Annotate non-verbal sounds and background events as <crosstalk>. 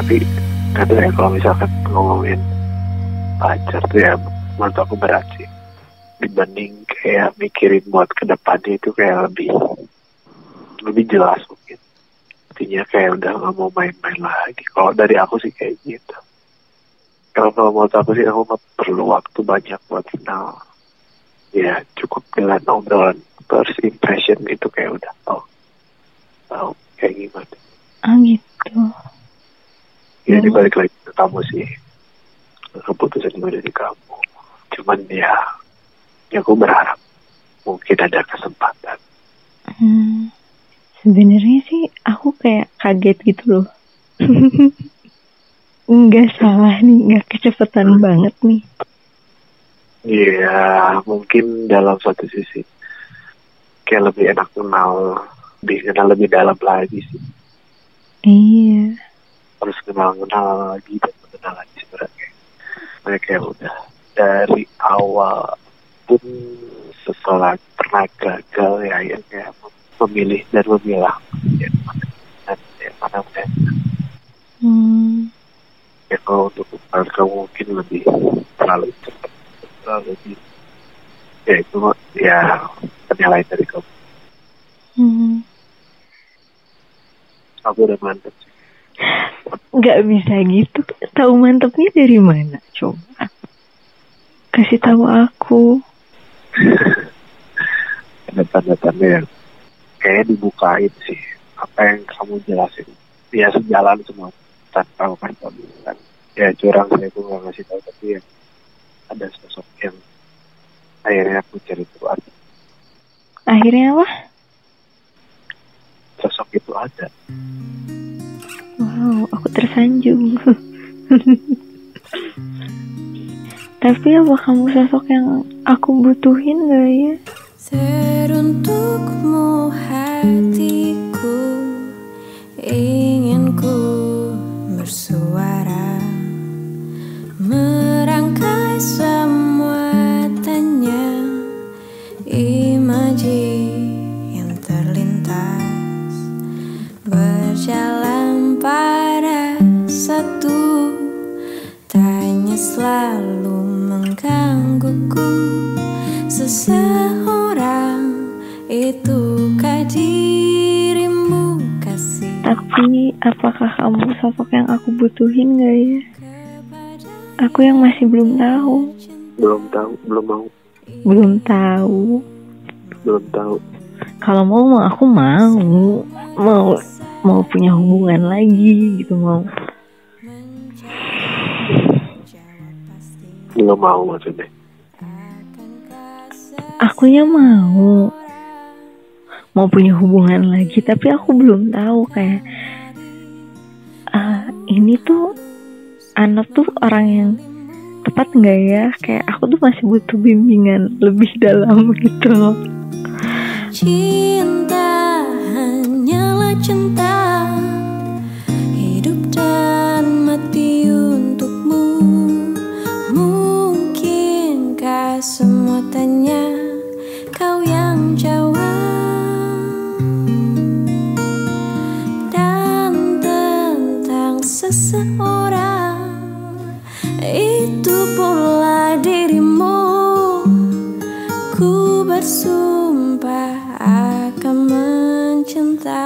tapi kadang ya kalau misalkan ngomongin pacar tuh ya menurut aku berat sih. Dibanding kayak mikirin buat ke depannya itu kayak lebih lebih jelas mungkin. Intinya kayak udah nggak mau main-main lagi. Kalau dari aku sih kayak gitu. Kalau kalau menurut aku sih aku perlu waktu banyak buat kenal. Ya cukup dengan obrolan first impression itu kayak udah tahu tahu kayak gimana. Ah gitu. Ya Hmm. dibalik lagi ke kamu sih keputusan juga dari kamu cuman ya ya aku berharap mungkin ada kesempatan Hmm, sebenarnya sih aku kayak kaget gitu loh. <laughs> Nggak salah nih, nggak kecepatan banget nih. Iya, mungkin dalam satu sisi kayak lebih enak kenal, lebih kenal lebih dalam lagi sih. Iya. Harus kenal-kenal lagi dan mengenal lagi sebenarnya. Mereka yang udah dari awal pun setelah pernah gagal ya akhirnya memilih dan memilah. Yang mana dan yang mana yang Hmm, ya kalau untuk kamu mungkin lebih terlalu cepat terlalu di ya itu ya penilaian dari kamu. Hmm. aku udah mantep sih Nggak bisa gitu. Tahu mantepnya dari mana? Coba. Kasih tahu aku. ada tanda-tanda yang kayak dibukain sih apa yang kamu jelasin ya sejalan semua tanpa kasih tahu dulu kan ya curang saya tuh nggak ngasih tahu tapi ya ada sosok yang akhirnya aku cari keluar Akhirnya apa? sosok itu ada Wow, aku tersanjung. <laughs> Tapi apa kamu sosok yang aku butuhin gak ya? Teruntukmu hatiku ingin ku bersuara itukah dirimu kasih Tapi apakah kamu sosok yang aku butuhin gak ya? Aku yang masih belum tahu. belum tahu belum mau Belum tahu. belum tahu Kalau mau mah aku mau. Mau mau punya hubungan lagi gitu mau. belum mau maksudnya Akunya mau. Mau punya hubungan lagi tapi aku belum tahu kayak ah, ini tuh anak tuh orang yang tepat nggak ya? Kayak aku tuh masih butuh bimbingan lebih dalam <laughs> gitu loh. Cinta hanyalah cinta. Semua tanya seseorang Itu pula dirimu. Ku bersumpah akan mencintai.